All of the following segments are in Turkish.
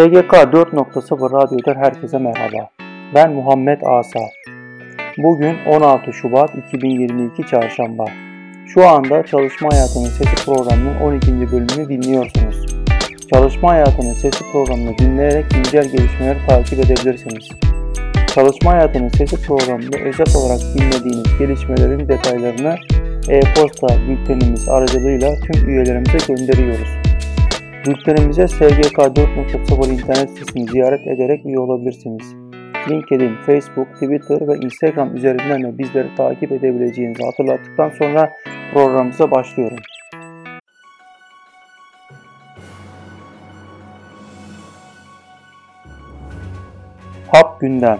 SGK 4.0 Radyo'dan herkese merhaba. Ben Muhammed Asa. Bugün 16 Şubat 2022 Çarşamba. Şu anda Çalışma Hayatının Sesi programının 12. bölümünü dinliyorsunuz. Çalışma Hayatının Sesi programını dinleyerek güncel gelişmeleri takip edebilirsiniz. Çalışma Hayatının Sesi programında özel olarak dinlediğiniz gelişmelerin detaylarını e-posta bültenimiz aracılığıyla tüm üyelerimize gönderiyoruz. Bültenimize SGK 4.0 internet sitesini ziyaret ederek üye olabilirsiniz. LinkedIn, Facebook, Twitter ve Instagram üzerinden de bizleri takip edebileceğinizi hatırlattıktan sonra programımıza başlıyorum. HAP gündem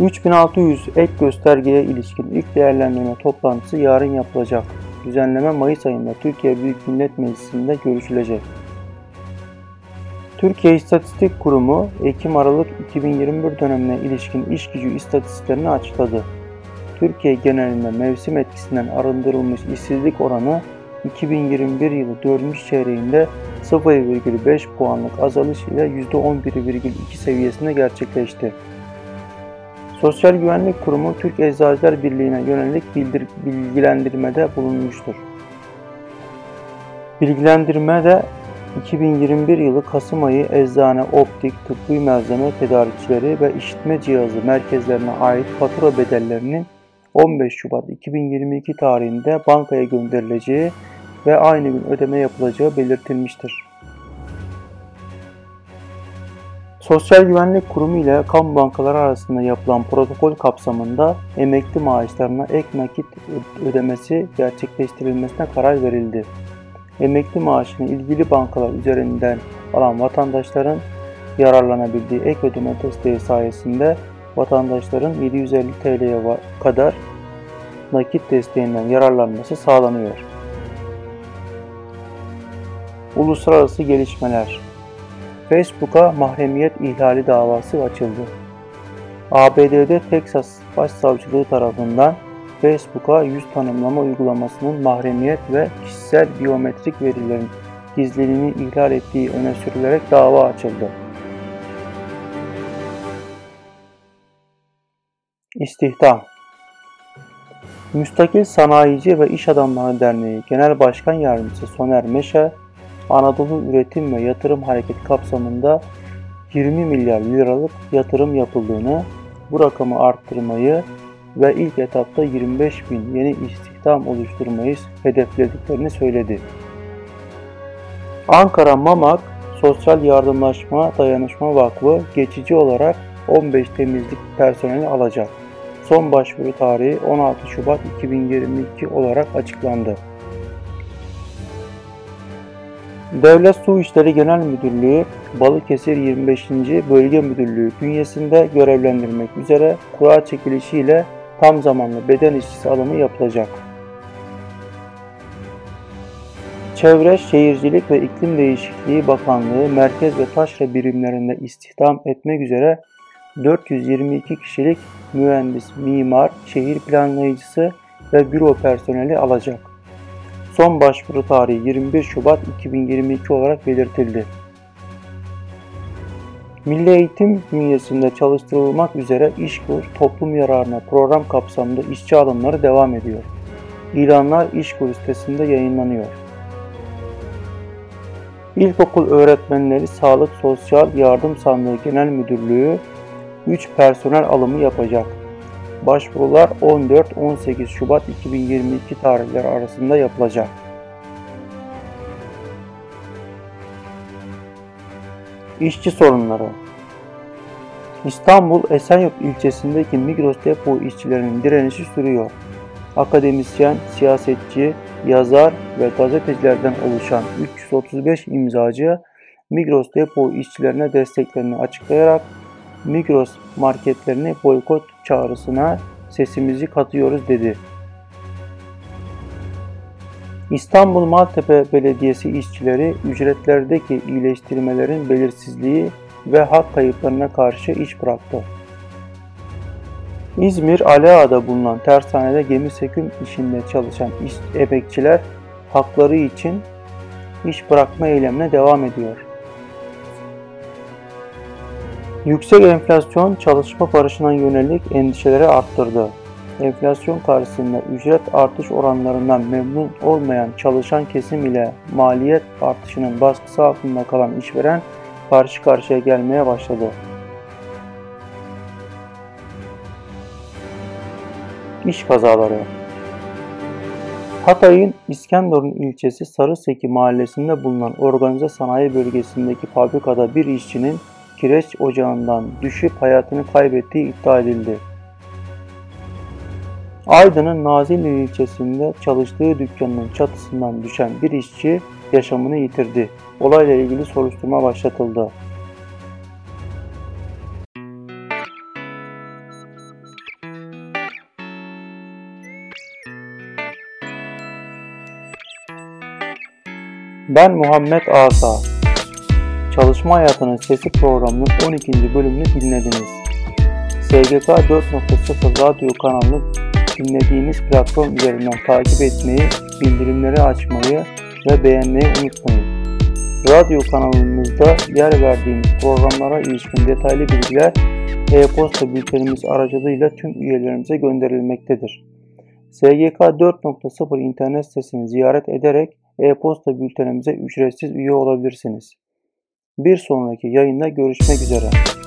3600 ek göstergeye ilişkin ilk değerlendirme toplantısı yarın yapılacak. Düzenleme Mayıs ayında Türkiye Büyük Millet Meclisi'nde görüşülecek. Türkiye İstatistik Kurumu Ekim-Aralık 2021 dönemine ilişkin iş gücü istatistiklerini açıkladı. Türkiye genelinde mevsim etkisinden arındırılmış işsizlik oranı 2021 yılı 4. çeyreğinde 0,5 puanlık azalış ile %11,2 seviyesinde gerçekleşti. Sosyal Güvenlik Kurumu Türk Eczacılar Birliği'ne yönelik bilgilendirmede bulunmuştur. Bilgilendirmede 2021 yılı Kasım ayı eczane, optik, tıbbi malzeme tedarikçileri ve işitme cihazı merkezlerine ait fatura bedellerinin 15 Şubat 2022 tarihinde bankaya gönderileceği ve aynı gün ödeme yapılacağı belirtilmiştir. Sosyal Güvenlik Kurumu ile kamu bankaları arasında yapılan protokol kapsamında emekli maaşlarına ek nakit ödemesi gerçekleştirilmesine karar verildi emekli maaşını ilgili bankalar üzerinden alan vatandaşların yararlanabildiği ek ödeme desteği sayesinde vatandaşların 750 TL'ye kadar nakit desteğinden yararlanması sağlanıyor. Uluslararası gelişmeler Facebook'a mahremiyet ihlali davası açıldı. ABD'de Texas Başsavcılığı tarafından Facebook'a yüz tanımlama uygulamasının mahremiyet ve kişisel biyometrik verilerin gizliliğini ihlal ettiği öne sürülerek dava açıldı. İstihdam Müstakil Sanayici ve İş Adamları Derneği Genel Başkan Yardımcısı Soner Meşe, Anadolu Üretim ve Yatırım Hareketi kapsamında 20 milyar liralık yatırım yapıldığını, bu rakamı arttırmayı ve ilk etapta 25 bin yeni istihdam oluşturmayı hedeflediklerini söyledi. Ankara Mamak Sosyal Yardımlaşma Dayanışma Vakfı geçici olarak 15 temizlik personeli alacak. Son başvuru tarihi 16 Şubat 2022 olarak açıklandı. Devlet Su İşleri Genel Müdürlüğü Balıkesir 25. Bölge Müdürlüğü bünyesinde görevlendirmek üzere kura çekilişiyle tam zamanlı beden işçisi alımı yapılacak. Çevre, Şehircilik ve İklim Değişikliği Bakanlığı merkez ve taşra birimlerinde istihdam etmek üzere 422 kişilik mühendis, mimar, şehir planlayıcısı ve büro personeli alacak. Son başvuru tarihi 21 Şubat 2022 olarak belirtildi. Milli Eğitim bünyesinde çalıştırılmak üzere İşkur toplum yararına program kapsamında işçi alımları devam ediyor. İlanlar İşkur sitesinde yayınlanıyor. İlkokul Öğretmenleri Sağlık Sosyal Yardım Sandığı Genel Müdürlüğü 3 personel alımı yapacak. Başvurular 14-18 Şubat 2022 tarihleri arasında yapılacak. İşçi sorunları İstanbul Esenyurt ilçesindeki Migros depo işçilerinin direnişi sürüyor. Akademisyen, siyasetçi, yazar ve gazetecilerden oluşan 335 imzacı Migros depo işçilerine desteklerini açıklayarak Migros marketlerini boykot çağrısına sesimizi katıyoruz dedi. İstanbul Maltepe Belediyesi işçileri ücretlerdeki iyileştirmelerin belirsizliği ve hak kayıplarına karşı iş bıraktı. İzmir Aliağa'da bulunan tersanede gemi söküm işinde çalışan iş, emekçiler hakları için iş bırakma eylemine devam ediyor. Yüksek enflasyon çalışma barışına yönelik endişeleri arttırdı. Enflasyon karşısında ücret artış oranlarından memnun olmayan çalışan kesim ile maliyet artışının baskısı altında kalan işveren karşı karşıya gelmeye başladı. İş kazaları Hatay'ın İskenderun ilçesi Sarıseki mahallesinde bulunan organize sanayi bölgesindeki fabrikada bir işçinin kireç ocağından düşüp hayatını kaybettiği iddia edildi. Aydın'ın Nazilli ilçesinde çalıştığı dükkanın çatısından düşen bir işçi yaşamını yitirdi. Olayla ilgili soruşturma başlatıldı. Ben Muhammed Asa. Çalışma Hayatının Sesi programının 12. bölümünü dinlediniz. SGK 4.0 radyo kanalını dinlediğiniz platform üzerinden takip etmeyi, bildirimleri açmayı ve beğenmeyi unutmayın. Radyo kanalımızda yer verdiğimiz programlara ilişkin detaylı bilgiler e-posta bültenimiz aracılığıyla tüm üyelerimize gönderilmektedir. SGK 4.0 internet sitesini ziyaret ederek e-posta bültenimize ücretsiz üye olabilirsiniz. Bir sonraki yayında görüşmek üzere.